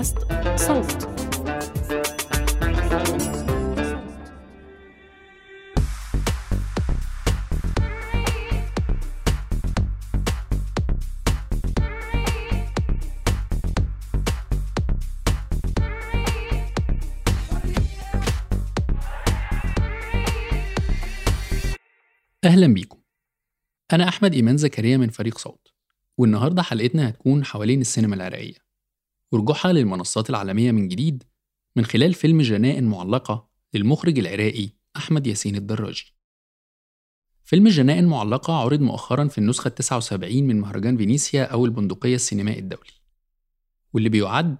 بودكاست صوت. أهلا بيكم. أنا أحمد إيمان زكريا من فريق صوت. والنهاردة حلقتنا هتكون حوالين السينما العراقية. ورجوعها للمنصات العالمية من جديد من خلال فيلم جناء معلقة للمخرج العراقي أحمد ياسين الدراجي. فيلم جناء معلقة عرض مؤخرا في النسخة 79 من مهرجان فينيسيا أو البندقية السينمائي الدولي واللي بيعد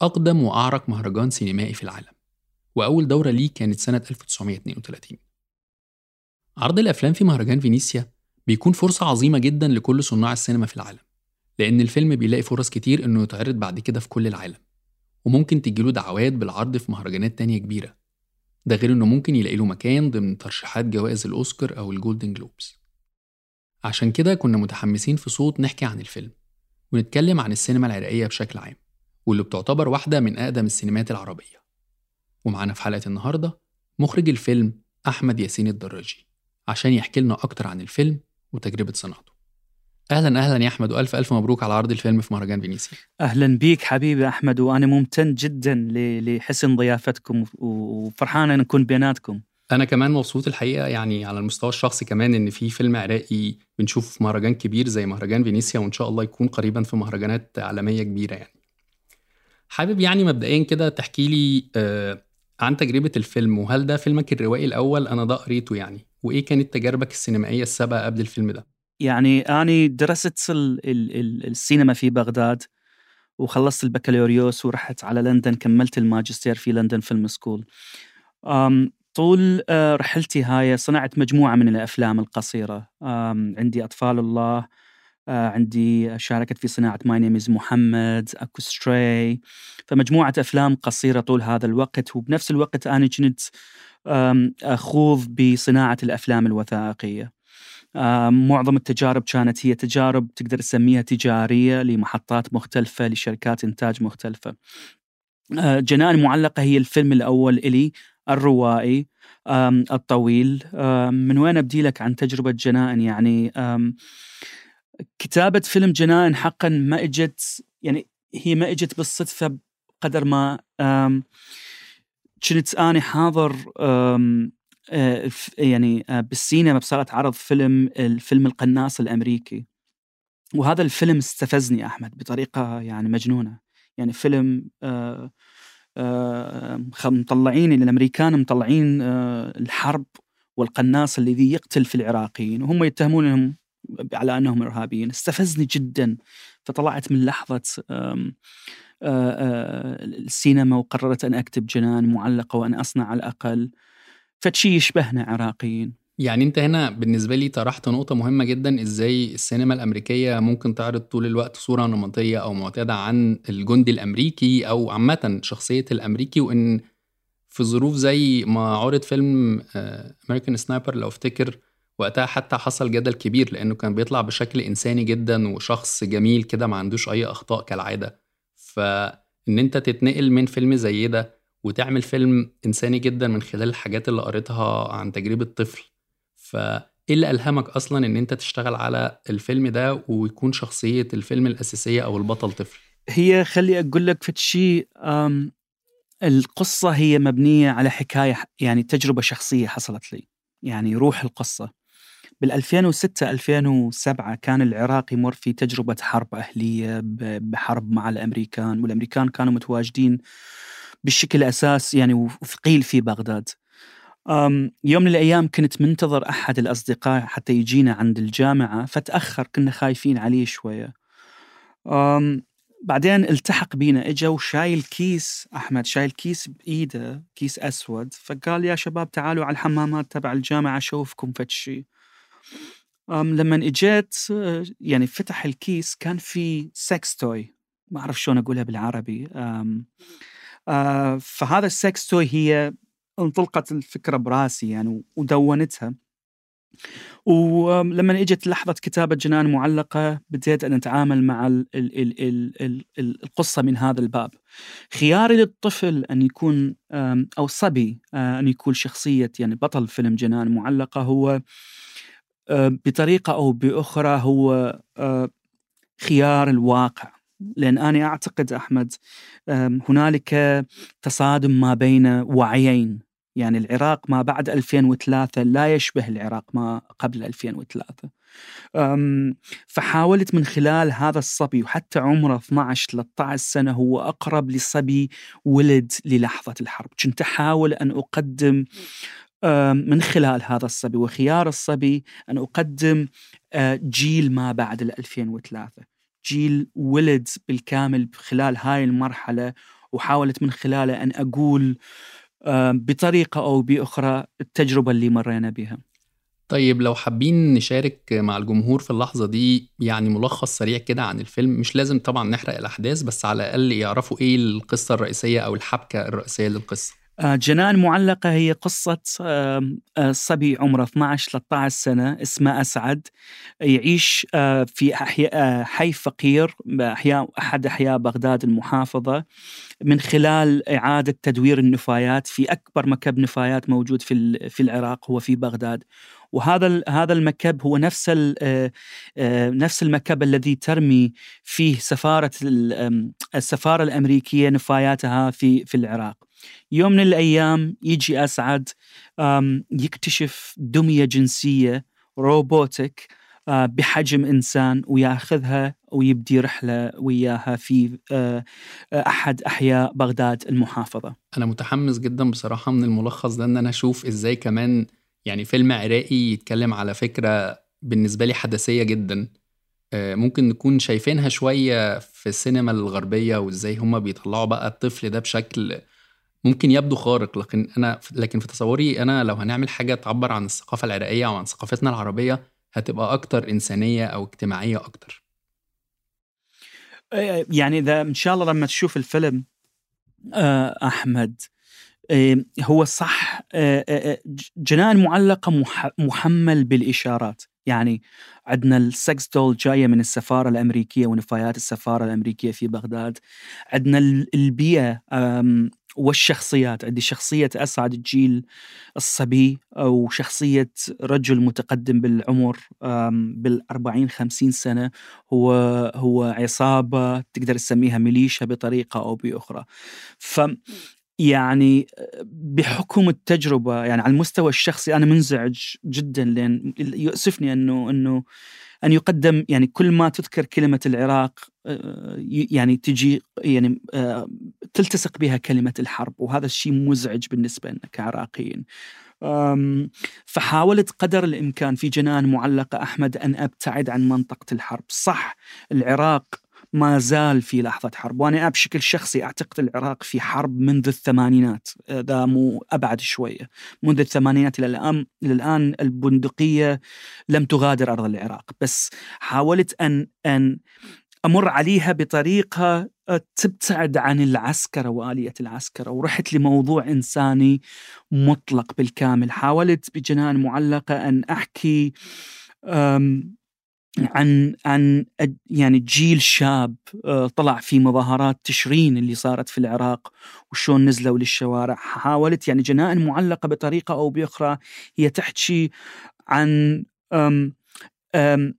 أقدم وأعرق مهرجان سينمائي في العالم وأول دورة ليه كانت سنة 1932 عرض الأفلام في مهرجان فينيسيا بيكون فرصة عظيمة جدا لكل صناع السينما في العالم لأن الفيلم بيلاقي فرص كتير إنه يتعرض بعد كده في كل العالم وممكن تجيله دعوات بالعرض في مهرجانات تانية كبيرة. ده غير إنه ممكن يلاقي له مكان ضمن ترشيحات جوائز الأوسكار أو ال Golden Globes عشان كده كنا متحمسين في صوت نحكي عن الفيلم ونتكلم عن السينما العراقية بشكل عام واللي بتعتبر واحدة من أقدم السينمات العربية. ومعانا في حلقة النهاردة مخرج الفيلم أحمد ياسين الدراجي عشان يحكي لنا أكتر عن الفيلم وتجربة صناعته أهلا أهلا يا أحمد وألف ألف مبروك على عرض الفيلم في مهرجان فينيسيا. أهلا بيك حبيبي أحمد وأنا ممتن جدا لحسن ضيافتكم وفرحان أن نكون بيناتكم. أنا كمان مبسوط الحقيقة يعني على المستوى الشخصي كمان إن في فيلم عراقي بنشوفه في مهرجان كبير زي مهرجان فينيسيا وإن شاء الله يكون قريبا في مهرجانات عالمية كبيرة يعني. حابب يعني مبدئيا كده تحكي لي آه عن تجربة الفيلم وهل ده فيلمك الروائي الأول؟ أنا ده قريته يعني. وإيه كانت تجاربك السينمائية السابقة قبل الفيلم ده؟ يعني أنا درست ال ال ال السينما في بغداد وخلصت البكالوريوس ورحت على لندن كملت الماجستير في London Film School. طول آه، رحلتي هاي صنعت مجموعة من الأفلام القصيرة. عندي أطفال الله آه، عندي شاركت في صناعة my name is محمد أكو ستري فمجموعة أفلام قصيرة طول هذا الوقت وبنفس الوقت أنا كنت أخوض بصناعة الأفلام الوثائقية. معظم التجارب كانت هي تجارب تقدر تسميها تجارية لمحطات مختلفة لشركات إنتاج مختلفة. آه، جنان معلقة هي الفيلم الأول إلي الروائي الطويل. من وين أبدي لك عن تجربة جنان؟ يعني كتابة فيلم جنان حقا ما إجت يعني هي ما إجت بالصدفة بقدر ما كنت أنا حاضر آه، يعني آه، بالسينما بصالة عرض فيلم الفيلم القناص الأمريكي. وهذا الفيلم استفزني أحمد بطريقة يعني مجنونة. يعني فيلم آه، آه، مطلعين الأمريكان مطلعين آه، الحرب والقناص الذي يقتل في العراقيين وهم يتهمونهم على أنهم إرهابيين. استفزني جدا. فطلعت من آه، آه، السينما وقررت أن أكتب جنان معلقة وأن أصنع على الأقل. فشي يشبهنا عراقيين. يعني انت هنا بالنسبة لي طرحت نقطة مهمة جدا إزاي السينما الأمريكية ممكن تعرض طول الوقت صورة نمطية أو معتادة عن الجندي الأمريكي أو عامة شخصية الأمريكي وإن في ظروف زي ما عرض فيلم أمريكان سنايبر لو افتكر وقتها حتى حصل جدل كبير لأنه كان بيطلع بشكل إنساني جدا وشخص جميل كده ما عندوش أي أخطاء كالعادة. فإن أنت تتنقل من فيلم زي ده وتعمل فيلم إنساني جدا من خلال الحاجات اللي قريتها عن تجربة طفل. فايه اللي ألهمك أصلا إن أنت تشتغل على الفيلم ده ويكون شخصية الفيلم الأساسية أو البطل طفل؟ هي خلي أقول لك فد شيء أم، القصة هي مبنية على حكاية يعني تجربة شخصية حصلت لي. يعني روح القصة. بال 2006 2007 كان العراق يمر في تجربة حرب أهلية ب- بحرب مع الأمريكان والأمريكان كانوا متواجدين بشكل أساس يعني وثقيل في بغداد. يوم من الأيام كنت منتظر أحد الأصدقاء حتى يجينا عند الجامعة فتأخر كنا خايفين عليه شوية. أم، بعدين التحق بينا إجا وشايل كيس أحمد شايل كيس بإيده كيس أسود فقال يا شباب تعالوا على الحمامات تبع الجامعة أشوفكم فد شي. أم لما إجيت يعني فتح الكيس كان في sex toy ما أعرف شلون أقولها بالعربي. آه فهذا ال sex toy هي انطلقت الفكرة براسي يعني ودونتها ولما اجت لحظة كتابة جنان معلقة بديت أن أتعامل مع ال ال ال ال ال ال القصة من هذا الباب. خياري للطفل أن يكون أو الصبي أن يكون شخصية يعني بطل فيلم جنان معلقة هو بطريقة أو بأخرى هو خيار الواقع لأن أنا أعتقد أحمد هنالك تصادم ما بين وعيين. يعني العراق ما بعد 2003 لا يشبه العراق ما قبل 2003 فحاولت من خلال هذا الصبي وحتى عمره 12 13 سنة هو أقرب لصبي ولد للحظة الحرب. كنت أحاول أن أقدم من خلال هذا الصبي وخيار الصبي أن أقدم جيل ما بعد 2003 جيل ولد بالكامل خلال هاي المرحلة وحاولت من خلاله أن أقول بطريقة أو بأخرى التجربة اللي مرينا بها. طيب لو حابين نشارك مع الجمهور في اللحظة دي يعني ملخص سريع كده عن الفيلم مش لازم طبعا نحرق الأحداث بس على الأقل يعرفوا إيه القصة الرئيسية أو الحبكة الرئيسية للقصة جنان معلقة هي قصة آه، صبي عمره 12 13 سنة اسمه أسعد. يعيش آه، في حي فقير أحياء أحد أحياء بغداد المحافظة. من خلال إعادة تدوير النفايات في أكبر مكب نفايات موجود في في العراق هو في بغداد. وهذا هذا المكب هو نفس نفس المكب الذي ترمي فيه سفارة السفارة الأمريكية نفاياتها في في العراق. يوم من الأيام يجي أسعد يكتشف دمية جنسية روبوتك بحجم إنسان ويأخذها ويبدي رحلة وياها في أحد أحياء بغداد المحافظة. أنا متحمس جدا بصراحة من الملخص ده إن أنا أشوف إزاي كمان يعني فيلم عراقي يتكلم على فكرة بالنسبة لي حدثيه جدا ممكن نكون شايفينها شوية في السينما الغربية وإزاي هما بيطلعوا بقى الطفل ده بشكل ممكن يبدو خارق لكن أنا لكن في تصوري أنا لو هنعمل حاجة تعبر عن الثقافة العراقية أو عن ثقافتنا العربية هتبقى أكتر إنسانية أو اجتماعية أكتر. يعني إذا إن شاء الله لما تشوف الفيلم آه، أحمد هو صح جنان معلقة محمل بالإشارات. يعني عندنا السكس دول جاية من السفارة الأمريكية ونفايات السفارة الأمريكية في بغداد. عندنا البيئة والشخصيات. عندي شخصية أسعد الجيل الصبي أو شخصية رجل متقدم بالعمر بالأربعين خمسين سنة. هو هو عصابة تقدر تسميها ميليشيا بطريقة أو بأخرى. ف يعني بحكم التجربة يعني على المستوى الشخصي أنا منزعج جدا لأن يؤسفني أنه أنه أن يقدم يعني كل ما تذكر كلمة العراق آه، يعني تجي يعني آه، تلتصق بها كلمة الحرب وهذا الشيء مزعج بالنسبة لنا كعراقيين. فحاولت قدر الإمكان في جنان معلقة أحمد أن أبتعد عن منطقة الحرب. صح العراق ما زال في لحظة حرب وأنا بشكل شخصي أعتقد العراق في حرب منذ الثمانينات ذا مو أبعد شوية. منذ الثمانينات إلى الآن إلى الآن البندقية لم تغادر أرض العراق بس حاولت أن أن أمر عليها بطريقة تبتعد عن العسكرة وآلية العسكرة ورحت لموضوع إنساني مطلق بالكامل. حاولت بجنان معلقة أن أحكي عن عن يعني جيل شاب آه، طلع في مظاهرات تشرين اللي صارت في العراق وشون نزلوا للشوارع. حاولت يعني جنائن معلقة بطريقة أو بأخرى. هي تحكي عن أم أم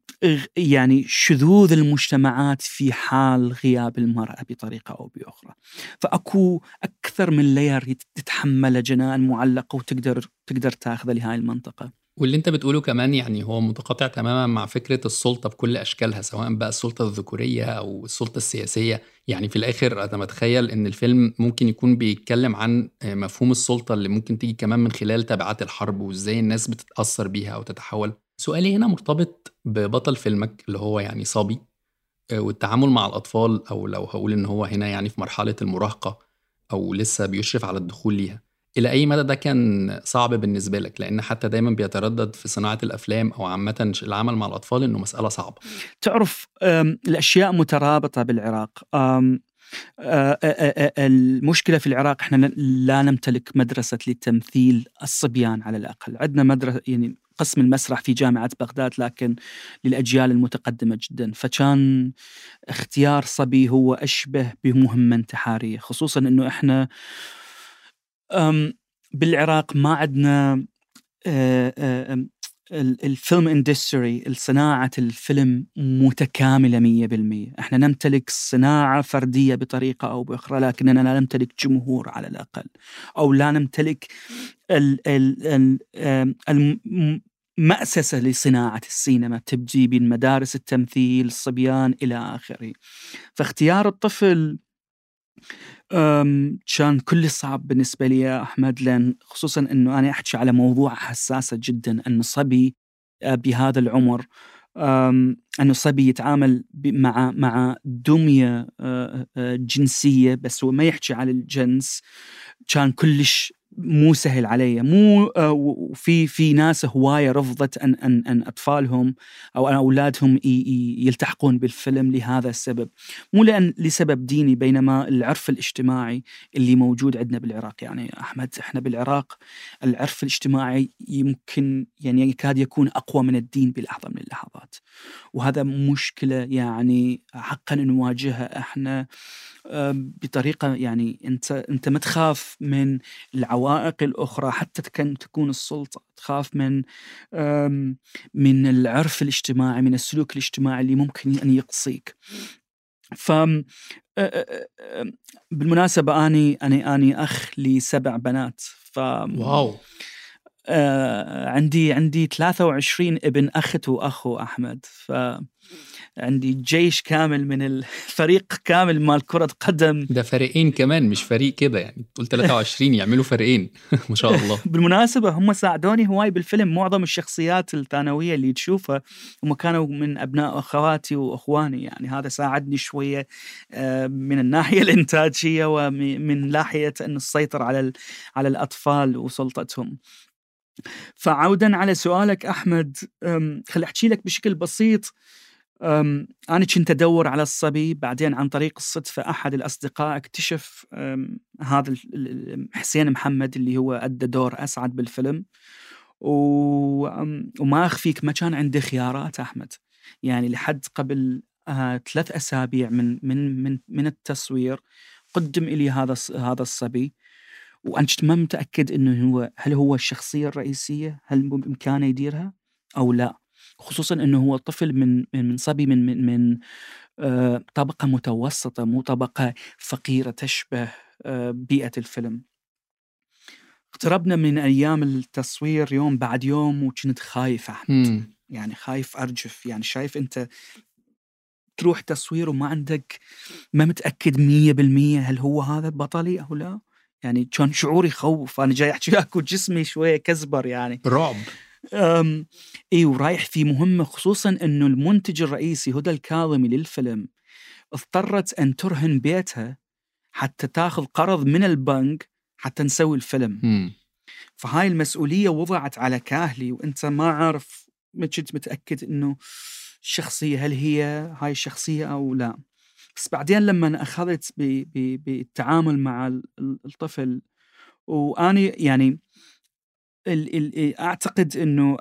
يعني شذوذ المجتمعات في حال غياب المرأة بطريقة أو بأخرى. فأكو أكثر من لاير تتحمله جنان معلقة وتقدر تقدر تاخذه لهاي المنطقة. واللي انت بتقوله كمان يعني هو متقاطع تماما مع فكرة السلطة بكل أشكالها سواء بقى السلطة الذكورية أو السلطة السياسية. يعني في الآخر أنا متخيل إن الفيلم ممكن يكون بيتكلم عن مفهوم السلطة اللي ممكن تيجي كمان من خلال تبعات الحرب وإزاي الناس بتتأثر بيها أو تتحول. سؤالي هنا مرتبط ببطل فيلمك اللي هو يعني صبي والتعامل مع الأطفال أو لو هقول إن هو هنا يعني في مرحلة المراهقة أو لسه بيشرف على الدخول ليها. إلى أي مدى ده كان صعب بالنسبة لك؟ لأن حتى دايما بيتردد في صناعة الأفلام أو عامة العمل مع الأطفال إنه مسألة صعبة. تعرف الأشياء مترابطة بالعراق. المشكلة في العراق إحنا لا نمتلك مدرسة لتمثيل الصبيان على الأقل، عندنا مدرسة يعني قسم المسرح في جامعة بغداد لكن للأجيال المتقدمة جدا فكان اختيار صبي هو أشبه بمهمة انتحارية خصوصا أنه إحنا بالعراق ما عندنا الفيلم اندستري صناعة الفيلم متكاملة مية بالمية. إحنا نمتلك صناعة فردية بطريقة أو بأخرى لكننا لا نمتلك جمهور على الأقل. أو لا نمتلك المأسسة لصناعة السينما تبدي من مدارس التمثيل الصبيان إلى آخره. فاختيار الطفل كان كل صعب بالنسبة لي يا أحمد لأن خصوصا أنه أنا أحكي على موضوع حساسة جدا أنه صبي آه، بهذا العمر أنه صبي يتعامل مع مع دمية آه، آه، جنسية بس هو ما يحكي على الجنس. كان كلش مو سهل علي مو آه، في في ناس هواية رفضت أن أن أن أطفالهم أو أن أولادهم يلتحقون بالفيلم لهذا السبب. مو لأن لسبب ديني بينما العرف الاجتماعي اللي موجود عندنا بالعراق. يعني أحمد إحنا بالعراق العرف الاجتماعي يمكن يعني يكاد يكون أقوى من الدين بلحظه من اللحظات وهذا مشكلة يعني حقا نواجهها إحنا بطريقة يعني أنت أنت ما تخاف من العوائق الأخرى حتى كان تكون السلطة تخاف من من العرف الاجتماعي من السلوك الاجتماعي اللي ممكن أن يقصيك. ف بالمناسبة أني أني أني أخ لسبع بنات ف واو. آه عندي عندي 23 ابن أخت وأخو أحمد ف عندي جيش كامل من الفريق كامل مال كرة قدم. ده فريقين كمان مش فريق كده يعني. تقول 23 يعملوا فريقين. ما شاء الله. بالمناسبة هم ساعدوني هواي بالفيلم. معظم الشخصيات الثانوية اللي تشوفها هم كانوا من أبناء أخواتي وأخواني يعني. هذا ساعدني شوية آه، من الناحية الإنتاجية ومن ناحية أن السيطر على على الأطفال وسلطتهم. فعودا على سؤالك أحمد خلي أحكي لك بشكل بسيط أنا كنت أدور على الصبي بعدين عن طريق الصدفة أحد الأصدقاء اكتشف هذا حسين محمد اللي هو أدى دور أسعد بالفيلم وما أخفيك ما كان عندي خيارات أحمد يعني لحد قبل آه ثلاث أسابيع من من من من التصوير قدم لي هذا هذا الصبي وأنا ما متأكد إنه هو هل هو الشخصية الرئيسية؟ هل بإمكانه يديرها أو لا؟ خصوصا إنه هو طفل من من صبي من من, من آه، طبقة متوسطة مو طبقة فقيرة تشبه آه، بيئة الفيلم. اقتربنا من أيام التصوير يوم بعد يوم وكنت خايف أحمد. يعني خايف أرجف. يعني شايف أنت تروح تصوير وما عندك ما متأكد مية بالمية هل هو هذا بطلي أو لا. يعني كان شعوري خوف. أنا جاي أحكي لك وجسمي شوية كزبر يعني. رعب. إي ورايح في مهمة خصوصا إنه المنتج الرئيسي هدى الكاظمي للفيلم اضطرت أن ترهن بيتها حتى تاخذ قرض من البنك حتى نسوي الفيلم م. فهاي المسؤولية وضعت على كاهلي وأنت ما عارف ما كنت متأكد إنه الشخصية هل هي هاي الشخصية أو لا بس بعدين لما أخذت بالتعامل مع الطفل واني يعني أعتقد إنه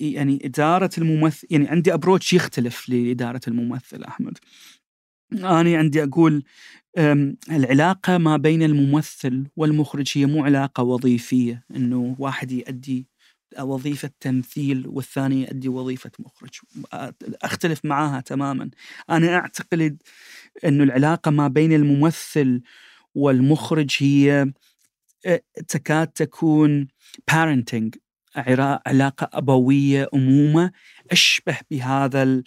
يعني إدارة الممثل يعني عندي أبروتش يختلف لإدارة الممثل أحمد. أنا عندي أقول العلاقة ما بين الممثل والمخرج هي مو علاقة وظيفية إنه واحد يؤدي وظيفة تمثيل والثاني يؤدي وظيفة مخرج. أختلف معاها تماما. أنا أعتقد أن العلاقة ما بين الممثل والمخرج هي تكاد تكون parenting علاقة أبوية أمومة أشبه بهذا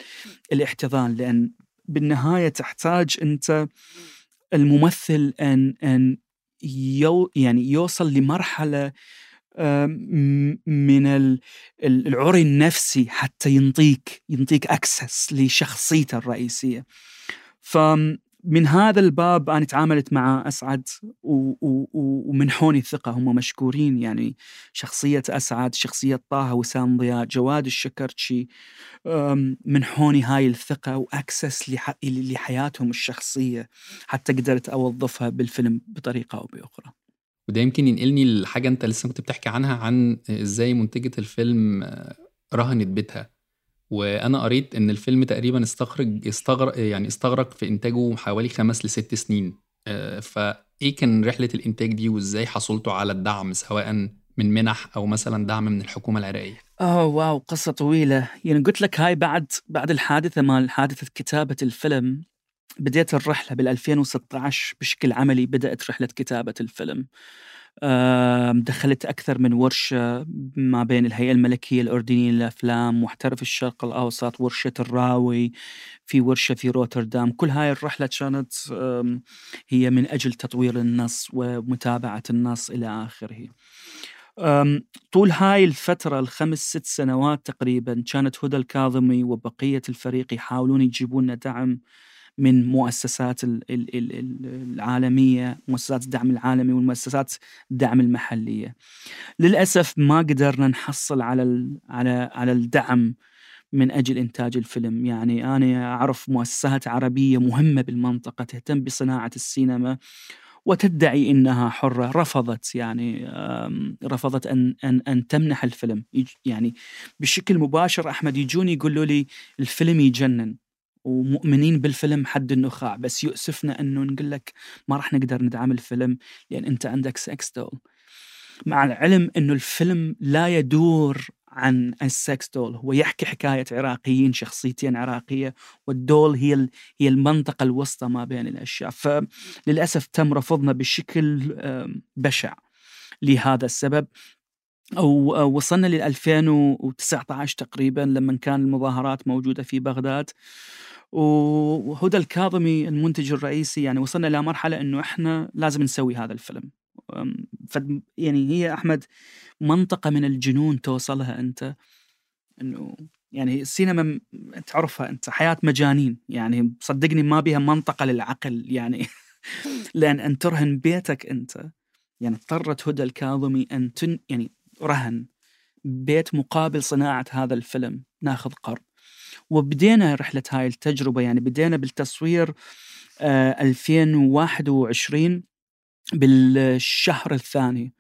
الاحتضان لأن بالنهاية تحتاج أنت الممثل أن أن يو يعني يوصل لمرحلة من العري النفسي حتى ينطيك ينطيك access لشخصيته الرئيسية. ف من هذا الباب أنا تعاملت مع أسعد ومنحوني الثقة. هم مشكورين يعني شخصية أسعد شخصية طه وسام ضياء جواد الشكرتشي منحوني هاي الثقة وأكسس لحياتهم الشخصية. حتى قدرت أوظفها بالفيلم بطريقة أو بأخرى. وده يمكن ينقلني لحاجة أنت لسه كنت بتحكي عنها عن إزاي منتجة الفيلم آه، رهنت بيتها. وأنا قريت إن الفيلم تقريبا استخرج استغرق يعني استغرق في إنتاجه حوالي خمس لست سنين. آه، فإيه كان رحلة الإنتاج دي وإزاي حصلتوا على الدعم سواء من منح أو مثلا دعم من الحكومة العراقية؟ اوه واو قصة طويلة. يعني قلت لك هاي بعد بعد الحادثة مال حادثة كتابة الفيلم بديت الرحلة بال 2016 بشكل عملي بدأت رحلة كتابة الفيلم. دخلت أكثر من ورشة ما بين الهيئة الملكية الأردنية للأفلام محترف الشرق الأوسط ورشة الراوي في ورشة في روتردام. كل هاي الرحلة كانت هي من أجل تطوير النص ومتابعة النص إلى آخره. طول هاي الفترة الخمس ست سنوات تقريبا كانت هدى الكاظمي وبقية الفريق يحاولون يجيبون دعم من مؤسسات العالمية مؤسسات الدعم العالمي والمؤسسات الدعم المحلية. للأسف ما قدرنا نحصل على على على الدعم من أجل إنتاج الفيلم. يعني أنا أعرف مؤسسات عربية مهمة بالمنطقة تهتم بصناعة السينما وتدعي إنها حرة. رفضت يعني رفضت ان ان أن تمنح الفيلم. يعني بشكل مباشر أحمد يجوني يقولوا لي الفيلم يجنن. ومؤمنين بالفيلم حد النخاع بس يؤسفنا إنه نقول لك ما راح نقدر ندعم الفيلم لأن أنت عندك sex doll مع العلم إنه الفيلم لا يدور عن ال sex doll هو يحكي حكاية عراقيين شخصيتين عراقية وال doll هي هي المنطقة الوسطى ما بين الأشياء. فللأسف تم رفضنا بشكل بشع لهذا السبب. أو وصلنا ل 2019 تقريبا لما كان المظاهرات موجودة في بغداد. وهدى الكاظمي المنتج الرئيسي يعني وصلنا إلى مرحلة إنه إحنا لازم نسوي هذا الفيلم. يعني هي أحمد منطقة من الجنون توصلها أنت. إنه يعني السينما تعرفها أنت حياة مجانين. يعني صدقني ما بها منطقة للعقل يعني لأن أن ترهن بيتك أنت. يعني اضطرت هدى الكاظمي أن تن يعني رهن بيت مقابل صناعة هذا الفيلم ناخذ قرض. وبدينا رحلة هاي التجربة يعني بدينا بالتصوير آه 2021 بالشهر الثاني.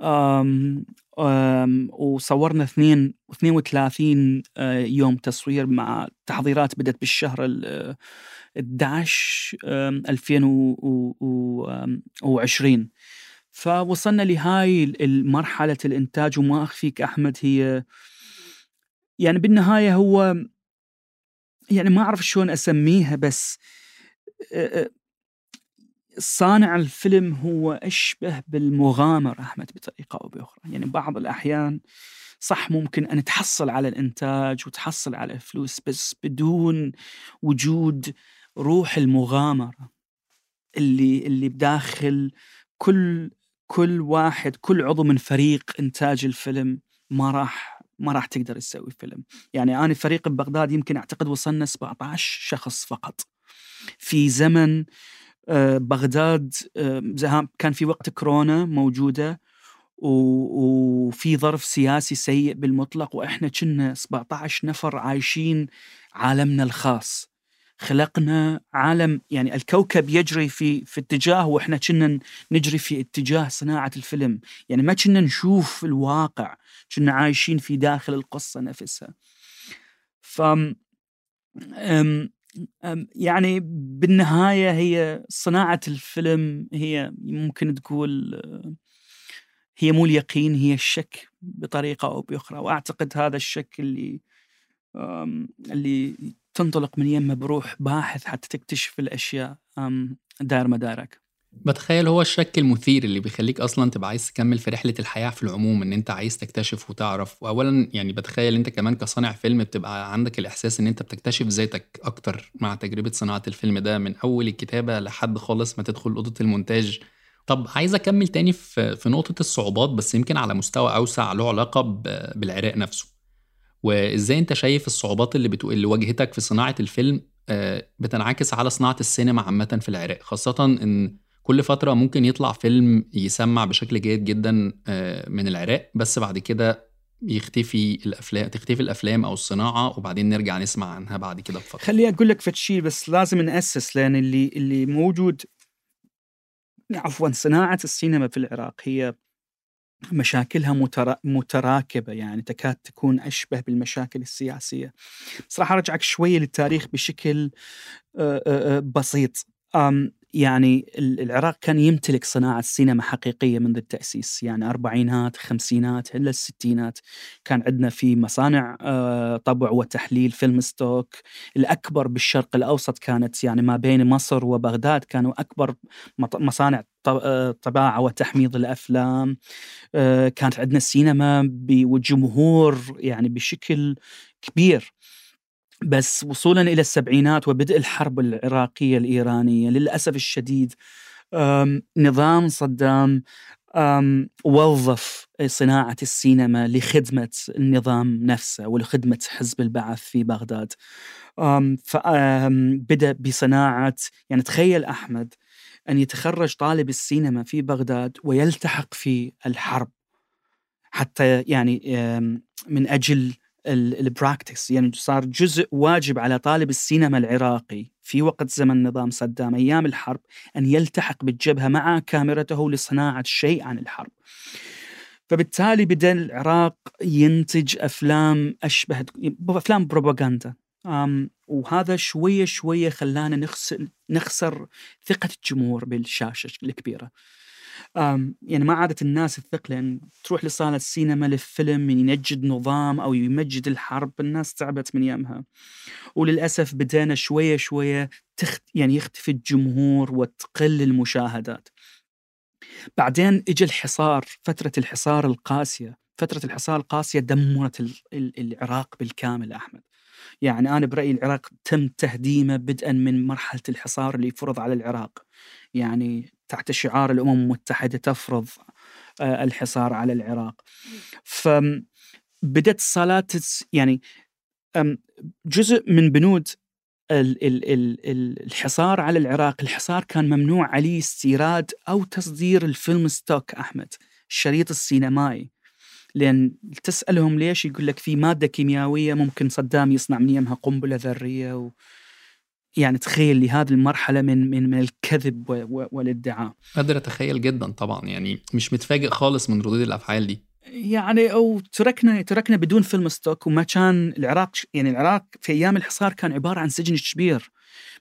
آم آم وصورنا اثنين 32 آه، يوم تصوير مع تحضيرات بدأت بالشهر ال 11 2020 فوصلنا لهاي المرحلة الإنتاج وما أخفيك أحمد هي يعني بالنهاية هو يعني ما أعرف شلون أسميها بس صانع الفيلم هو أشبه بالمغامرة أحمد بطريقة أو بأخرى. يعني بعض الأحيان صح ممكن أن تحصل على الإنتاج وتحصل على فلوس بس بدون وجود روح المغامرة اللي اللي بداخل كل كل واحد كل عضو من فريق إنتاج الفيلم ما راح ما راح تقدر تسوي فيلم. يعني أنا فريق ببغداد يمكن أعتقد وصلنا 17 شخص فقط. في زمن آه، بغداد آه، كان في وقت كورونا موجودة وفي ظرف سياسي سيء بالمطلق وإحنا كنا 17 نفر عايشين عالمنا الخاص. خلقنا عالم يعني الكوكب يجري في في اتجاه وإحنا كنا نجري في اتجاه صناعة الفيلم. يعني ما كنا نشوف الواقع كنا عايشين في داخل القصة نفسها. ف يعني بالنهاية هي صناعة الفيلم هي ممكن تقول هي مو اليقين هي الشك بطريقة أو بأخرى. وأعتقد هذا الشك اللي اللي تنطلق من يمه بروح باحث حتى تكتشف الأشياء دار مدارك. بتخيل هو الشك المثير اللي بيخليك أصلا تبقى عايز تكمل في رحلة الحياة في العموم إن أنت عايز تكتشف وتعرف. واولا يعني بتخيل أنت كمان كصانع فيلم بتبقى عندك الإحساس إن أنت بتكتشف ذاتك أكتر مع تجربة صناعة الفيلم ده من أول الكتابة لحد خالص ما تدخل أوضة المونتاج. طب عايز أكمل تاني في في نقطة الصعوبات بس يمكن على مستوى أوسع له علاقة بالعراق نفسه. وإزاي أنت شايف الصعوبات اللي بتو... اللي واجهتك في صناعة الفيلم آه، بتنعكس على صناعة السينما عامة في العراق خاصة إن كل فترة ممكن يطلع فيلم يسمع بشكل جيد جدا آه، من العراق بس بعد كده يختفي الافلام تختفي الأفلام أو الصناعة وبعدين نرجع نسمع عنها بعد كده بفترة. خليني أقول لك فتشي بس لازم نأسس لأن اللي اللي موجود عفوا صناعة السينما في العراق هي مشاكلها مترا... متراكبة يعني تكاد تكون أشبه بالمشاكل السياسية. راح أرجعك شوية للتاريخ بشكل بسيط. يعني العراق كان يمتلك صناعة سينما حقيقية منذ التأسيس. يعني أربعينات خمسينات إلى الستينات. كان عندنا في مصانع آه، طبع وتحليل فيلم ستوك. الأكبر بالشرق الأوسط كانت يعني ما بين مصر وبغداد كانوا أكبر مصانع آه، طباعة وتحميض الأفلام. آه، كانت عندنا السينما وجمهور يعني بشكل كبير. بس وصولا إلى السبعينات وبدء الحرب العراقية الإيرانية للأسف الشديد نظام صدام وظف صناعة السينما لخدمة النظام نفسه ولخدمة حزب البعث في بغداد. فبدأ بصناعة يعني تخيل أحمد أن يتخرج طالب السينما في بغداد ويلتحق في الحرب حتى يعني من أجل البراكتس يعني صار جزء واجب على طالب السينما العراقي في وقت زمن نظام صدام أيام الحرب أن يلتحق بالجبهة مع كاميرته لصناعة شيء عن الحرب. فبالتالي بدأ العراق ينتج أفلام اشبه أفلام بروباغندا وهذا شوية شوية خلانا نخسر نخسر ثقة الجمهور بالشاشة الكبيرة. يعني ما عادت الناس تثق لأن تروح لصالة السينما للفيلم ينجد نظام أو يمجد الحرب الناس تعبت من يمها وللأسف بدينا شوية شوية تخت يعني يختفي الجمهور وتقل المشاهدات. بعدين اجى الحصار فترة الحصار القاسية. فترة الحصار القاسية دمرت العراق بالكامل أحمد. يعني أنا برأيي العراق تم تهديمه بدءا من مرحلة الحصار اللي فرض على العراق. يعني تحت شعار الأمم المتحدة تفرض آه، الحصار على العراق. فبدت الصالات يعني جزء من بنود الحصار على العراق. الحصار كان ممنوع عليه استيراد أو تصدير الفيلم ستوك أحمد الشريط السينمائي. لأن تسألهم ليش؟ يقول لك في مادة كيميائية ممكن صدام يصنع من يمها قنبلة ذرية و... يعني تخيل لهذه المرحلة من من من الكذب والادعاء. قادر أتخيل جدا طبعا يعني مش متفاجئ خالص من ردود الأفعال دي. يعني أو تركنا تركنا بدون فيلم ستوك وما كان العراق يعني العراق في أيام الحصار كان عبارة عن سجن كبير.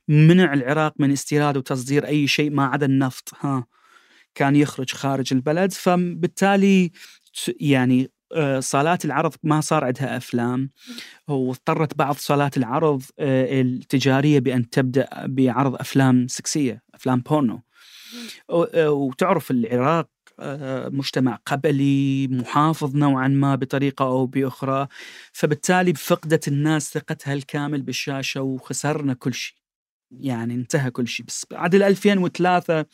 منع العراق من استيراد وتصدير أي شيء ما عدا النفط ها كان يخرج خارج البلد فبالتالي يعني صالات العرض ما صار عندها أفلام. واضطرت بعض صالات العرض آه، التجارية بأن تبدأ بعرض أفلام سكسية أفلام بورنو. آه، وتعرف العراق مجتمع قبلي محافظ نوعا ما بطريقة أو بأخرى. فبالتالي فقدت الناس ثقتها الكامل بالشاشة وخسرنا كل شيء. يعني انتهى كل شيء. بس بعد 2003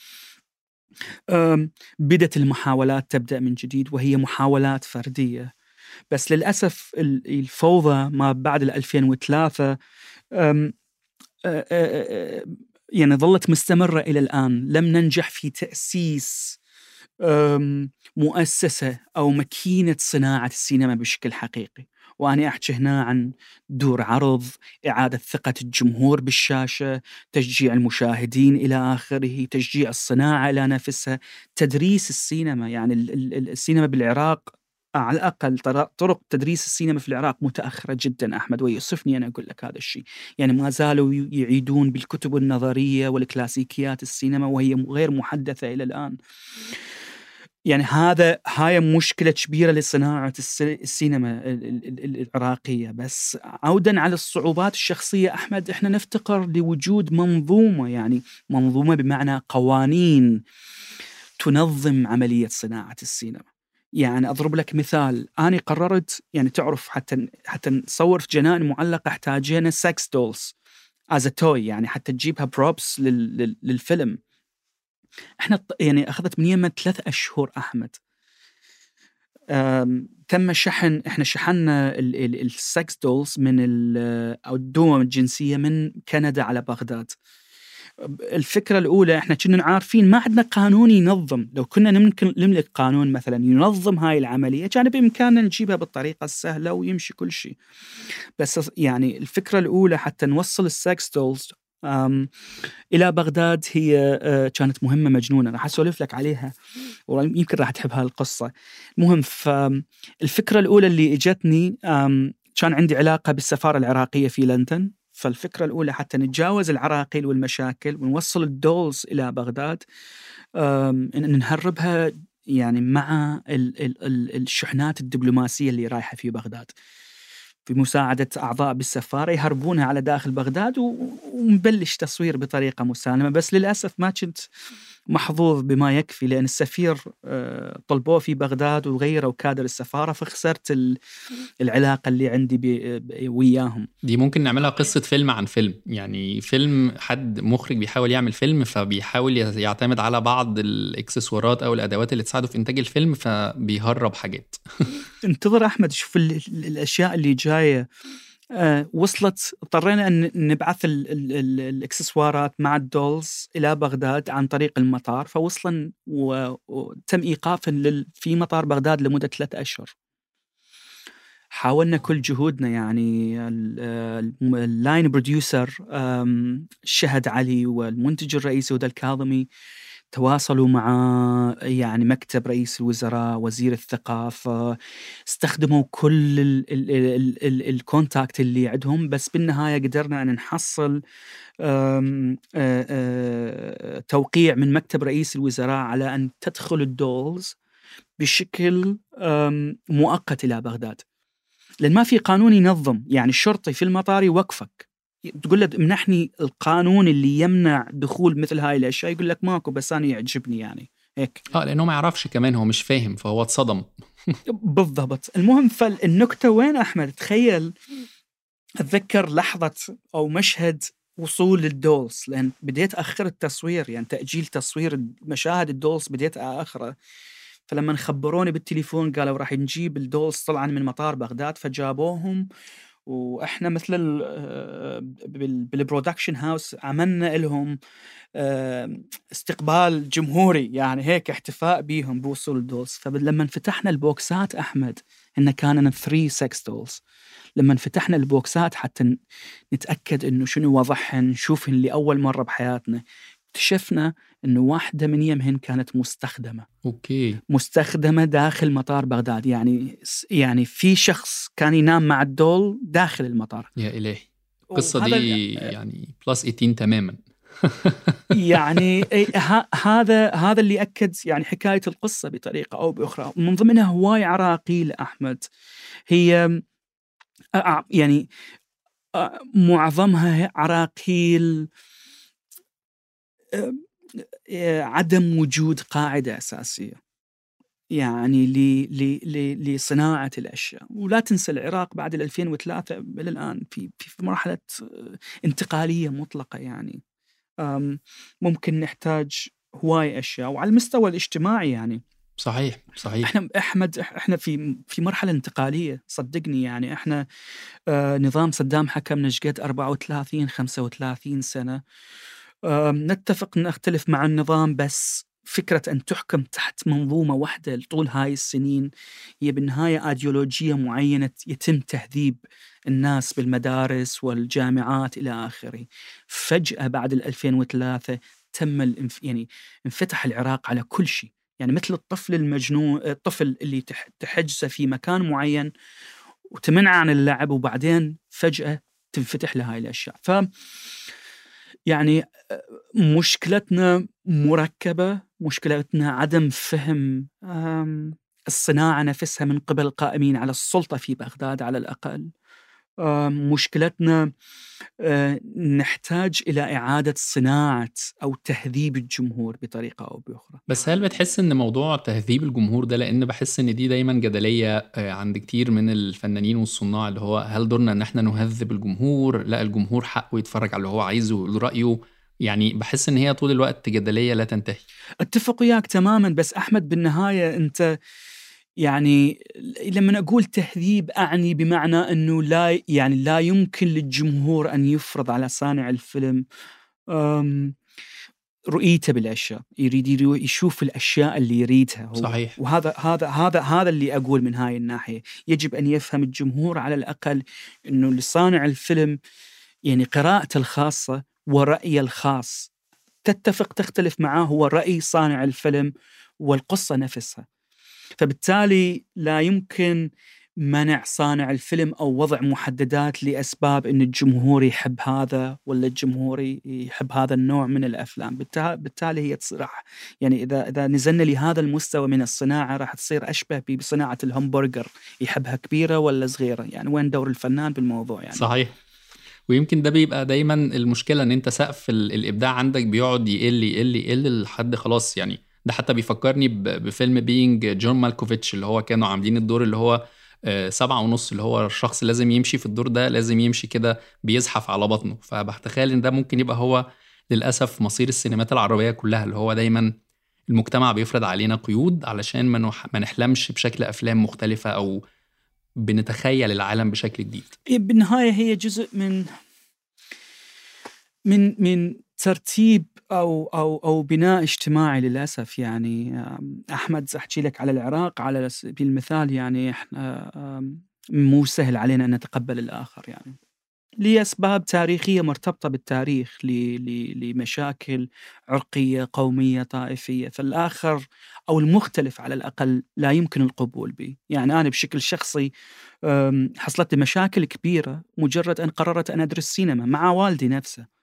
بدت المحاولات تبدأ من جديد وهي محاولات فردية. بس للأسف الفوضى ما بعد 2003 يعني ظلت مستمرة إلى الآن. لم ننجح في تأسيس مؤسسة أو ماكينة صناعة السينما بشكل حقيقي. وأنا أحكي هنا عن دور عرض إعادة ثقة الجمهور بالشاشة تشجيع المشاهدين إلى آخره تشجيع الصناعة إلى نفسها تدريس السينما. يعني السينما بالعراق على الأقل طرق تدريس السينما في العراق متأخرة جدا أحمد. ويؤسفني أنا أقول لك هذا الشيء، يعني ما زالوا يعيدون بالكتب النظرية والكلاسيكيات السينما وهي غير محدثة إلى الآن. يعني هذا هاي مشكلة كبيرة لصناعة السينما العراقية. بس عودا على الصعوبات الشخصية أحمد إحنا نفتقر لوجود منظومة يعني منظومة بمعنى قوانين تنظم عملية صناعة السينما. يعني أضرب لك مثال. أنا قررت يعني تعرف حتى حتى نصور في جنائن معلقة احتاجينا sex dolls as toy يعني حتى تجيبها ب props للفيلم. إحنا يعني أخذت من يمن ثلاث أشهر أحمد. تم شحن إحنا شحنا ال sex dolls من أو الدمى الجنسية من كندا على بغداد. الفكرة الأولى إحنا كنا عارفين ما عندنا قانون ينظم. لو كنا ممكن نملك قانون مثلا ينظم هاي العملية كان بامكاننا نجيبها بالطريقة السهلة ويمشي كل شيء. بس يعني الفكرة الأولى حتى نوصل ال sex dolls إلى بغداد هي آه، كانت مهمة مجنونة. راح أسولف لك عليها ويمكن راح تحب هالقصة. المهم فالفكرة الأولى اللي إجتني كان عندي علاقة بالسفارة العراقية في لندن. فالفكرة الأولى حتى نتجاوز العراقيل والمشاكل ونوصل الدولز إلى بغداد نهربها يعني مع ال- ال- ال- الشحنات الدبلوماسية اللي رايحة في بغداد. بمساعدة أعضاء بالسفارة يهربونها على داخل بغداد ونبلش تصوير بطريقة مسالمة. بس للأسف ما كنت محظوظ بما يكفي لأن السفير آه، طلبوه في بغداد وغيروا كادر السفارة فخسرت ال- العلاقة اللي عندي وياهم. دي ممكن نعملها قصة فيلم عن فيلم. يعني فيلم حد مخرج بيحاول يعمل فيلم فبيحاول يعتمد على بعض الاكسسوارات أو الأدوات اللي تساعده في إنتاج الفيلم فبيهرب حاجات. انتظر أحمد شوف ال- ال- الأشياء اللي جاية. وصلت اضطرينا أن نبعث ال ال ال الإكسسوارات مع الدولز إلى بغداد عن طريق المطار فوصلا وتم ايقافا لل- في مطار بغداد لمدة ثلاثة أشهر. حاولنا كل جهودنا يعني ال line producer شهد علي والمنتج الرئيسي هدى الكاظمي تواصلوا مع يعني مكتب رئيس الوزراء وزير الثقافة استخدموا كل ال- ال- ال- ال- ال contact اللي عندهم بس بالنهاية قدرنا أن نحصل توقيع من مكتب رئيس الوزراء على أن تدخل ال dolls بشكل مؤقت إلى بغداد. لأن ما في قانون ينظم يعني الشرطي في المطار يوقفك. تقول له امنحني القانون اللي يمنع دخول مثل هاي الأشياء يقول لك ماكو بس أنا يعجبني يعني. هيك. آه لأنه ما يعرفش كمان هو مش فاهم فهو اتصدم. بالضبط. المهم فالنكتة وين أحمد؟ تخيل أتذكر لحظة أو مشهد وصول الدولز لأن بديت أخر التصوير يعني تأجيل تصوير مشاهد الدولز بديت اخره فلما خبروني بالتليفون قالوا راح نجيب ال dolls طلعا من مطار بغداد فجابوهم وإحنا مثل آه، بال- بالبرودكشن هاوس عملنا لهم استقبال جمهوري يعني هيك احتفاء بيهم بوصول ال dolls. فلما فتحنا البوكسات أحمد انه كان 3 sex dolls لما فتحنا البوكسات حتى نتأكد إنه شنو وضعهن نشوفهن لاول مرة بحياتنا. اكتشفنا إنه واحدة من يمهن كانت مستخدمة. okay. مستخدمة داخل مطار بغداد. يعني يعني في شخص كان ينام مع ال doll داخل المطار. يا إلهي. القصة وهذا- دي يعني plus 18 تماما. يعني هذا هذا اللي أكد يعني حكاية القصة بطريقة أو بأخرى. من ضمنها هواي عراقيل احمد هي يعني معظمها عراقيل عدم وجود قاعدة أساسية يعني لصناعة الأشياء. ولا تنسى العراق بعد ال 2003 إلى الآن في في مرحلة أه، انتقالية مطلقة يعني. ممكن نحتاج هواي أشياء. وعلى المستوى الاجتماعي يعني. صحيح صحيح. إحنا إحمد إحنا في في مرحلة انتقالية صدقني يعني. إحنا آه نظام صدام حكمنا شقد 34 35 سنة. آه نتفق نختلف مع النظام بس فكرة أن تحكم تحت منظومة واحدة طول هاي السنين هي بالنهاية ايديولوجيه معينة يتم تهذيب الناس بالمدارس والجامعات إلى آخره. فجأة بعد ال 2003 تم الانف... يعني انفتح العراق على كل شيء. يعني مثل الطفل المجنون الطفل اللي تح- تحجزه في مكان معين وتمنع عن اللعب وبعدين فجأة تنفتح له الأشياء ف يعني مشكلتنا مركبة مشكلتنا عدم فهم الصناعة نفسها من قبل القائمين على السلطة في بغداد على الأقل. مشكلتنا آه، نحتاج إلى إعادة صناعة أو تهذيب الجمهور بطريقة أو بأخرى. بس هل بتحس إن موضوع تهذيب الجمهور ده لأن بحس إن دي دايما جدلية آه، عند كتير من الفنانين والصناع اللي هو هل دورنا إن إحنا نهذب الجمهور؟ لا الجمهور حقه يتفرج على اللي هو عايزه ويقول رأيه. يعني بحس إن هي طول الوقت جدلية لا تنتهي. أتفق وياك تماما بس أحمد بالنهاية أنت يعني لما أقول تهذيب أعني بمعنى إنه لا يعني لا يمكن للجمهور أن يفرض على صانع الفيلم رؤيته بالأشياء. يريد يشوف الأشياء اللي يريدها هو. صحيح. وهذا هذا هذا هذا اللي أقول من هاي الناحية. يجب أن يفهم الجمهور على الأقل إنه لصانع الفيلم يعني قراءته الخاصة ورأيه الخاص تتفق تختلف معاه هو رأي صانع الفيلم والقصة نفسها. فبالتالي لا يمكن منع صانع الفيلم أو وضع محددات لأسباب إن الجمهور يحب هذا ولا الجمهور يحب هذا النوع من الأفلام، بالتالي هي تصير يعني اذا إذا نزلنا لهذا المستوى من الصناعة راح تصير أشبه بصناعة الهمبرجر، يحبها كبيرة ولا صغيرة، يعني وين دور الفنان بالموضوع يعني. صحيح. ويمكن ده بيبقى دايما المشكلة إن أنت سقف الإبداع عندك بيقعد يقل يقل يقل لحد خلاص يعني ده حتى بيفكرني بفيلم بينج جون مالكوفيتش اللي هو كانوا عاملين الدور اللي هو آه، سبعة ونص اللي هو الشخص لازم يمشي في الدور ده لازم يمشي كده بيزحف على بطنه. فبتخيل إن ده ممكن يبقى هو للأسف مصير السينمات العربية كلها اللي هو دايما المجتمع بيفرض علينا قيود علشان ما, نحلمش بشكل أفلام مختلفة أو بنتخيل العالم بشكل جديد. بالنهاية هي جزء من من من ترتيب أو أو أو بناء اجتماعي للأسف يعني أحمد أحكي لك على العراق على سبيل المثال يعني إحنا مو سهل علينا أن نتقبل الآخر يعني. لأسباب تاريخية مرتبطة بالتاريخ لمشاكل عرقية قومية طائفية فالآخر أو المختلف على الأقل لا يمكن القبول به. يعني أنا بشكل شخصي حصلت لي مشاكل كبيرة مجرد أن قررت أن أدرس سينما مع والدي نفسه.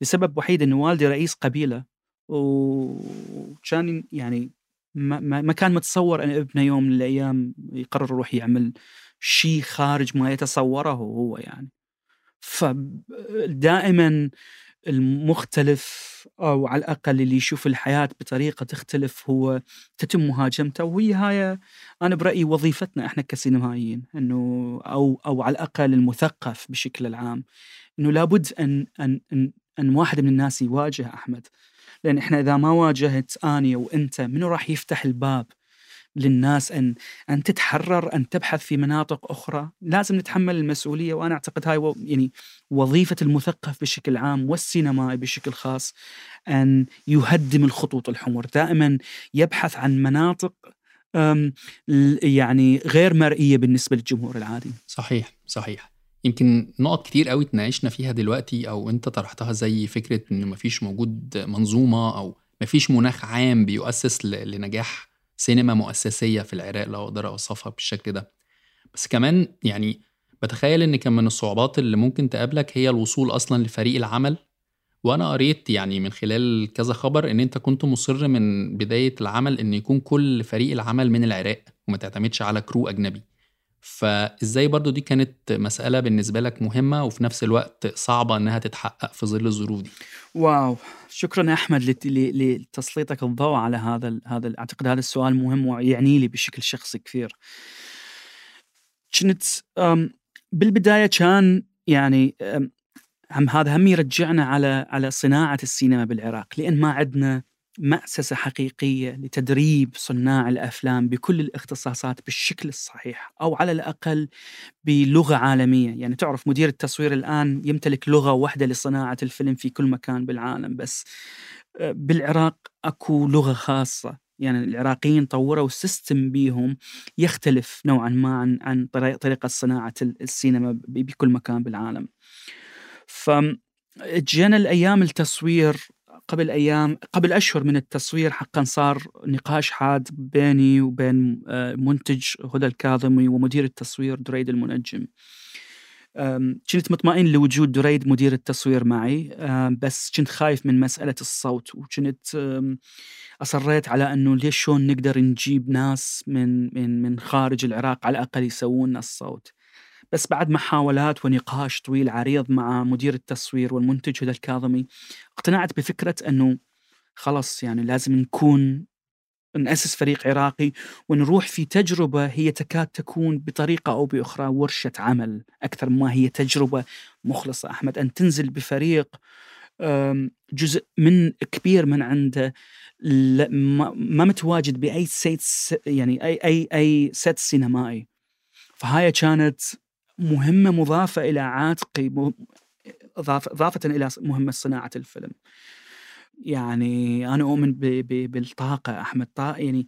لسبب وحيد إنه والدي رئيس قبيلة وكان يعني ما, ما كان متصور أن ابنه يوم من الأيام يقرر يروح يعمل شيء خارج ما يتصوره هو يعني. فدائما المختلف أو على الأقل اللي يشوف الحياة بطريقة تختلف هو تتم مهاجمته وهي هاي أنا برأيي وظيفتنا إحنا كسينمائيين إنه أو أو على الأقل المثقف بشكل العام إنه لابد أن أن أن أن واحد من الناس يواجه أحمد. لأن إحنا إذا ما واجهت آني وانت منو راح يفتح الباب للناس أن أن تتحرر أن تبحث في مناطق أخرى؟ لازم نتحمل المسؤولية وأنا أعتقد هاي و... يعني وظيفة المثقف بشكل عام والسينمائي بشكل خاص أن يهدم الخطوط الحمر. دائما يبحث عن مناطق يعني غير مرئية بالنسبة للجمهور العادي. صحيح صحيح. يمكن نقط كتير قوي اتناقشنا فيها دلوقتي أو أنت طرحتها زي فكرة إن مفيش موجود منظومة أو مفيش مناخ عام بيؤسس لنجاح سينما مؤسسية في العراق لو أقدر أوصفها بالشكل ده. بس كمان يعني بتخيل إن كان من الصعوبات اللي ممكن تقابلك هي الوصول أصلا لفريق العمل. وأنا قريت يعني من خلال كذا خبر إن أنت كنت مصر من بداية العمل إن يكون كل فريق العمل من العراق وما تعتمدش على كرو أجنبي. فإزاي برضو دي كانت مسألة بالنسبة لك مهمة وفي نفس الوقت صعبة إنها تتحقق في ظل الظروف دي؟ واو شكرا يا أحمد لتسليطك الضوء على هذا هذا أعتقد هذا السؤال مهم ويعني لي بشكل شخصي كثير. كنت بالبداية كان يعني هم هذا هم يرجعنا على على صناعة السينما بالعراق لأن ما عندنا مأسسة حقيقية لتدريب صناع الأفلام بكل الاختصاصات بالشكل الصحيح أو على الأقل بلغة عالمية. يعني تعرف مدير التصوير الآن يمتلك لغة واحدة لصناعة الفيلم في كل مكان بالعالم بس آه، بالعراق أكو لغة خاصة. يعني العراقيين طوروا سيستم بيهم يختلف نوعا ما عن عن طريقة صناعة السينما بكل مكان بالعالم. فجينا الأيام التصوير قبل أيام قبل أشهر من التصوير حقا صار نقاش حاد بيني وبين آه، منتج هدى الكاظمي ومدير التصوير دريد المنجم. كنت مطمئن لوجود دريد مدير التصوير معي بس كنت خايف من مسألة الصوت وكنت أصريت على أنه ليش شلون نقدر نجيب ناس من من من خارج العراق على الأقل يسوون الصوت بس بعد محاولات ونقاش طويل عريض مع مدير التصوير والمنتج هدى الكاظمي اقتنعت بفكرة أنه خلص يعني لازم نكون نأسس فريق عراقي ونروح في تجربة هي تكاد تكون بطريقة أو بأخرى ورشة عمل أكثر ما هي تجربة مخلصة. أحمد أن تنزل بفريق جزء من كبير من عنده ما متواجد بأي set يعني أي أي أي set سينمائي. فهاي كانت مهمة مضافة إلى عاتقي إضافة إلى مهمة صناعة الفيلم. يعني أنا أؤمن ب ب بالطاقة أحمد. طا يعني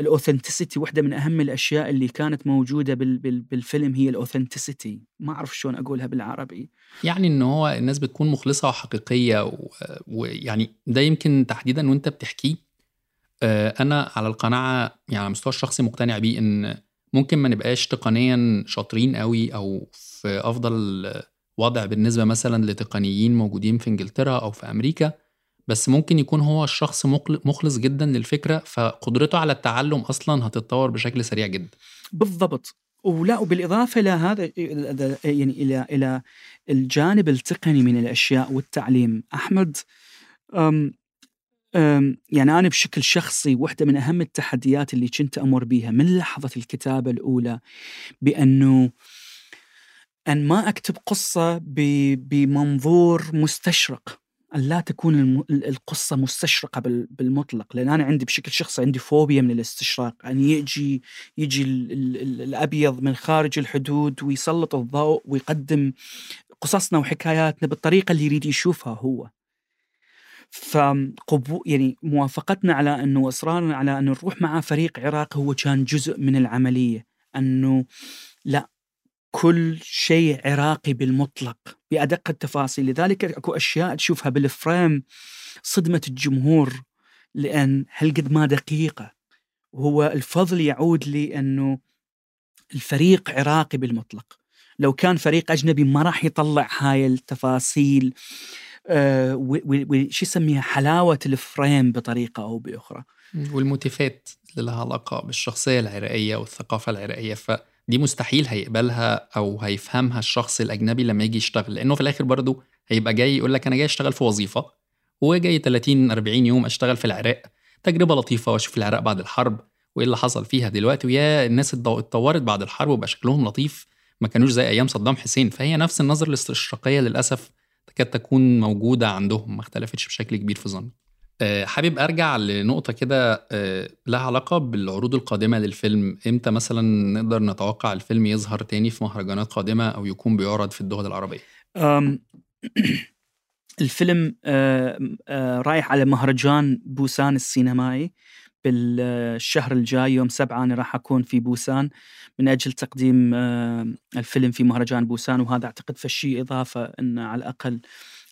ال authenticity واحدة من أهم الأشياء اللي كانت موجودة بال بال بالفيلم هي ال authenticity. ما أعرف شلون أقولها بالعربي. يعني ان هو الناس بتكون مخلصة وحقيقية ويعني ده يمكن تحديدا وأنت بتحكيه. آه، أنا على القناعة يعني على المستوى الشخصي مقتنع بيه إن ممكن ما نبقاش تقنيا شاطرين قوي أو في أفضل وضع بالنسبة مثلا لتقنيين موجودين في إنجلترا أو في أمريكا بس ممكن يكون هو الشخص مخلص جدا للفكرة فقدرته على التعلم أصلا هتتطور بشكل سريع جدا. بالضبط. ولا وبالإضافة إلى هذا يعني إلى إلى الجانب التقني من الأشياء والتعليم. أحمد يعني أنا بشكل شخصي واحدة من أهم التحديات اللي كنت أمر بيها من لحظة الكتابة الأولى بأنه أن ما أكتب قصة ب- بمنظور مستشرق أن لا تكون مستشرقة بال- بالمطلق. لأن أنا عندي بشكل شخصي عندي فوبيا من الاستشراق. ان يجي يجي ال ال ال الأبيض من خارج الحدود ويسلط الضوء ويقدم قصصنا وحكاياتنا بالطريقة اللي يريد يشوفها هو. فقبو يعني موافقتنا على أنه وإصرارنا على انه نروح مع فريق عراقي هو كان جزء من العملية. أنه لا كل شيء عراقي بالمطلق بأدق التفاصيل. لذلك أكو أشياء تشوفها بالفريم صدمت الجمهور لأن هالقد ما دقيقة؟ وهو الفضل يعود لأنه الفريق عراقي بالمطلق. لو كان فريق أجنبي ما راح يطلع هاي التفاصيل. وش يسميها؟ حلاوة الفريم بطريقة أو بأخرى. والموتيفات اللي لها علاقه بالشخصية العراقيه والثقافة العراقيه فدي مستحيل هيقبلها أو هيفهمها الشخص الأجنبي لما يجي يشتغل لأنه في الآخر برضه هيبقى جاي يقول لك أنا جاي أشتغل في وظيفة وجاي 30 40 يوم أشتغل في العراق تجربة لطيفة وأشوف العراق بعد الحرب وإيه اللي حصل فيها دلوقتي ويا الناس اتطورت بعد الحرب وبقى شكلهم لطيف ما كانوش زي أيام صدام حسين فهي نفس النظره الاستشراقية للأسف تكاد تكون موجودة عندهم ما اختلفتش بشكل كبير في ظني. آه، حابب أرجع لنقطة كده آه، لها علاقة بالعروض القادمة للفيلم. إمتى مثلا نقدر نتوقع الفيلم يظهر تاني في مهرجانات قادمة أو يكون بيعرض في الدول العربية؟ الفيلم آه، رايح على مهرجان بوسان السينمائي. بالشهر الجاي يوم سبعة أنا راح أكون في بوسان. من أجل تقديم آه، الفيلم في مهرجان بوسان وهذا أعتقد فشي إضافة أن على الأقل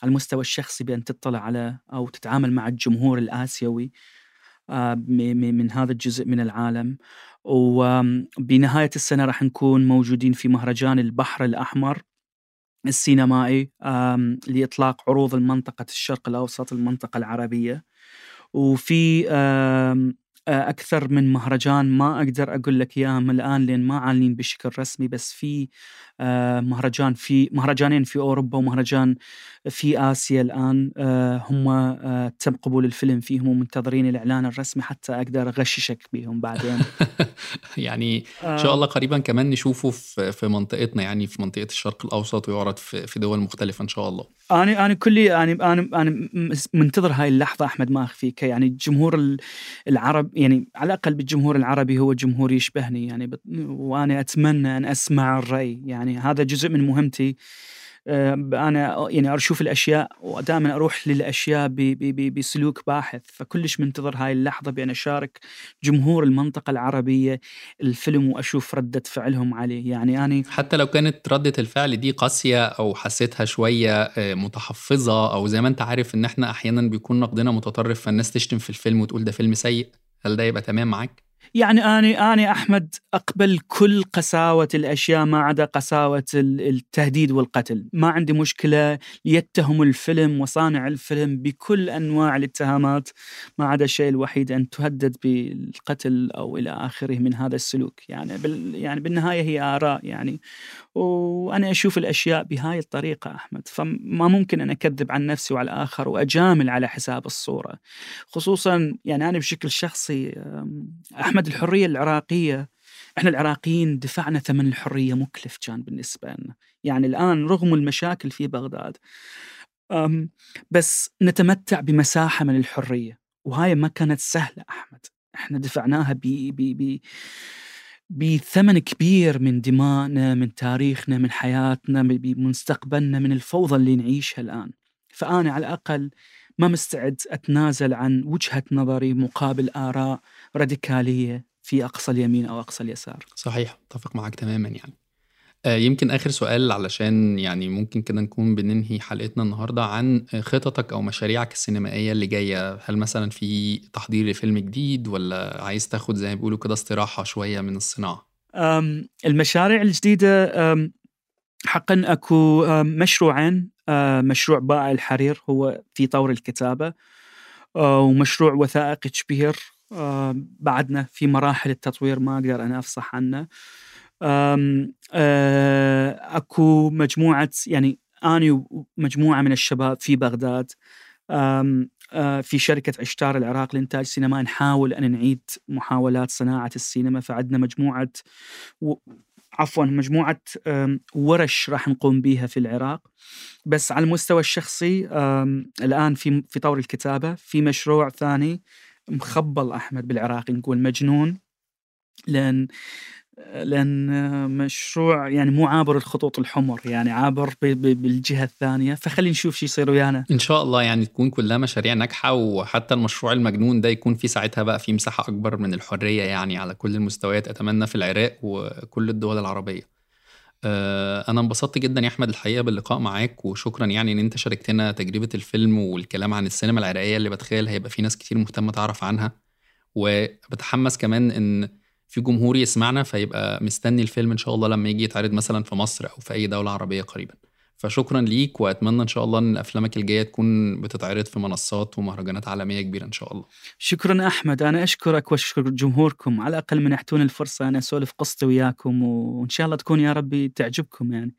على المستوى الشخصي بأن تطلع على أو تتعامل مع الجمهور الآسيوي آه، من هذا الجزء من العالم. وبنهاية السنة راح نكون موجودين في مهرجان البحر الأحمر السينمائي لإطلاق عروض المنطقة الشرق الأوسط المنطقة العربية. وفي آه، أكثر من مهرجان ما أقدر أقول لك إياهم الآن لأن ما عالنين بشكل رسمي بس في مهرجان في مهرجانين في أوروبا ومهرجان في آسيا الآن. آه، هم آه، تم قبول الفيلم فيهم ومنتظرين الإعلان الرسمي حتى أقدر أغششك بهم بعدين. يعني إن شاء الله قريبا كمان نشوفه في منطقتنا يعني في منطقة الشرق الأوسط ويعرض في دول مختلفة إن شاء الله. أنا أنا كلي أنا أنا أنا منتظر هاي اللحظة أحمد ما أخفيك. يعني الجمهور ال- العرب يعني على الأقل بالجمهور العربي هو جمهور يشبهني يعني وأنا أتمنى أن أسمع الرأي. يعني هذا جزء من مهمتي. آه، أنا يعني أشوف الأشياء ودائما أروح للأشياء بسلوك باحث. فكلش منتظر هاي اللحظة بأن أشارك جمهور المنطقة العربية الفيلم وأشوف ردة فعلهم عليه. يعني أنا حتى لو كانت ردة الفعل دي قاسية أو حسيتها شوية آه، متحفظة أو زي ما أنت عارف إن إحنا أحيانا بيكون نقدنا متطرف فالناس تشتم في الفيلم وتقول ده فيلم سيء هل ده يبقى تمام معاك؟ يعني أنا أنا أحمد أقبل كل قساوة الأشياء ما عدا قساوة ال- التهديد والقتل. ما عندي مشكلة يتهم الفيلم وصانع الفيلم بكل أنواع الاتهامات. ما عدا الشيء الوحيد أن تهدد بالقتل أو إلى آخره من هذا السلوك. يعني بال يعني بالنهاية هي آراء يعني. وأنا أشوف الأشياء بهاي الطريقة أحمد. فما ممكن أن أكذب عن نفسي وعلى الآخر وأجامل على حساب الصورة. خصوصا يعني أنا بشكل شخصي أم، أحمد الحرية العراقية. إحنا العراقيين دفعنا ثمن الحرية مكلف كان بالنسبة لنا. يعني الآن رغم المشاكل في بغداد بس نتمتع بمساحة من الحرية. وهاي ما كانت سهلة أحمد. إحنا دفعناها ب ب بثمن كبير من دمائنا من تاريخنا من حياتنا بمستقبلنا من الفوضى اللي نعيشها الآن. فأنا على الأقل ما مستعد أتنازل عن وجهة نظري مقابل آراء راديكالية في أقصى اليمين أو أقصى اليسار. صحيح أتفق معاك تماما يعني. آه، يمكن آخر سؤال علشان يعني ممكن كده نكون بننهي حلقتنا النهارده عن خططك أو مشاريعك السينمائية اللي جاية هل مثلا في تحضير لفيلم جديد ولا عايز تاخد زي ما بيقولوا كده استراحة شوية من الصناعة أم، المشاريع الجديدة حقا أكو أم، مشروعين أه، مشروع بائع الحرير هو في طور الكتابة أه، ومشروع وثائقي أه، بعدنا في مراحل التطوير ما أقدر أنا أفصح عنه أكو مجموعة يعني أني ومجموعة من الشباب في بغداد في شركة عشتار العراق لإنتاج سينما نحاول أن نعيد محاولات صناعة السينما فعندنا مجموعة. عفوا مجموعة ورش راح نقوم بيها في العراق. بس على المستوى الشخصي الآن في في طور الكتابة. في مشروع ثاني مخبل أحمد بالعراقي نقول مجنون. لأن لأن مشروع يعني مو عابر الخطوط الحمر يعني عابر ب- ب- بالجهة الثانية فخلي نشوف شو يصير ويانا. إن شاء الله يعني تكون كلها مشاريع ناجحة وحتى المشروع المجنون ده يكون فيه ساعتها بقى فيه مساحة أكبر من الحرية يعني على كل المستويات أتمنى في العراق وكل الدول العربية. آه، أنا انبسطت جدا يا أحمد الحقيقة باللقاء معاك وشكرا يعني إن أنت شاركتنا تجربة الفيلم والكلام عن السينما العراقية اللي بتخيل هيبقى في ناس كتير مهتمة تعرف عنها. وبتحمس كمان إن في جمهور يسمعنا فيبقى مستني الفيلم إن شاء الله لما يجي يتعرض مثلا في مصر أو في أي دولة عربية قريبا. فشكرا ليك وأتمنى إن شاء الله إن أفلامك الجاية تكون بتتعرض في منصات ومهرجانات عالمية كبيرة إن شاء الله. شكرا أحمد. أنا أشكرك وأشكر جمهوركم. على الأقل منحتوني الفرصة أنا أسولف قصتي وياكم وإن شاء الله تكون يا ربي تعجبكم يعني.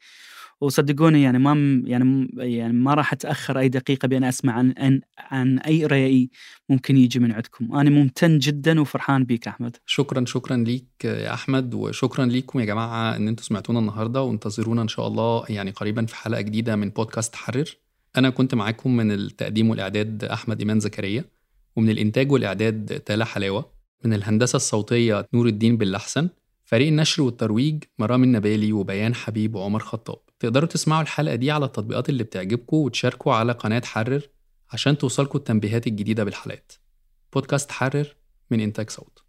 وصدقوني يعني ما يعني يعني ما راح أتأخر أي دقيقة بأن أسمع عن عن, عن أي راي ممكن يجي من عندكم. أنا ممتن جدا وفرحان بيك أحمد. شكرا شكرا ليك يا أحمد وشكرا ليكم يا جماعة إن أنتم سمعتونا النهارده وانتظرونا إن شاء الله يعني قريبا في حلقة جديدة من بودكاست حرر. أنا كنت معاكم من التقديم والإعداد أحمد إيمان زكريا ومن الإنتاج والإعداد تالا حلاوة من الهندسة الصوتية نور الدين باللحسن فريق النشر والترويج مرام النبالي وبيان حبيب وعمر خطاب. تقدروا تسمعوا الحلقة دي على التطبيقات اللي بتعجبكم وتشاركوا على قناة حرر عشان توصلكوا التنبيهات الجديدة بالحلقات. بودكاست حرر من إنتاج صوت.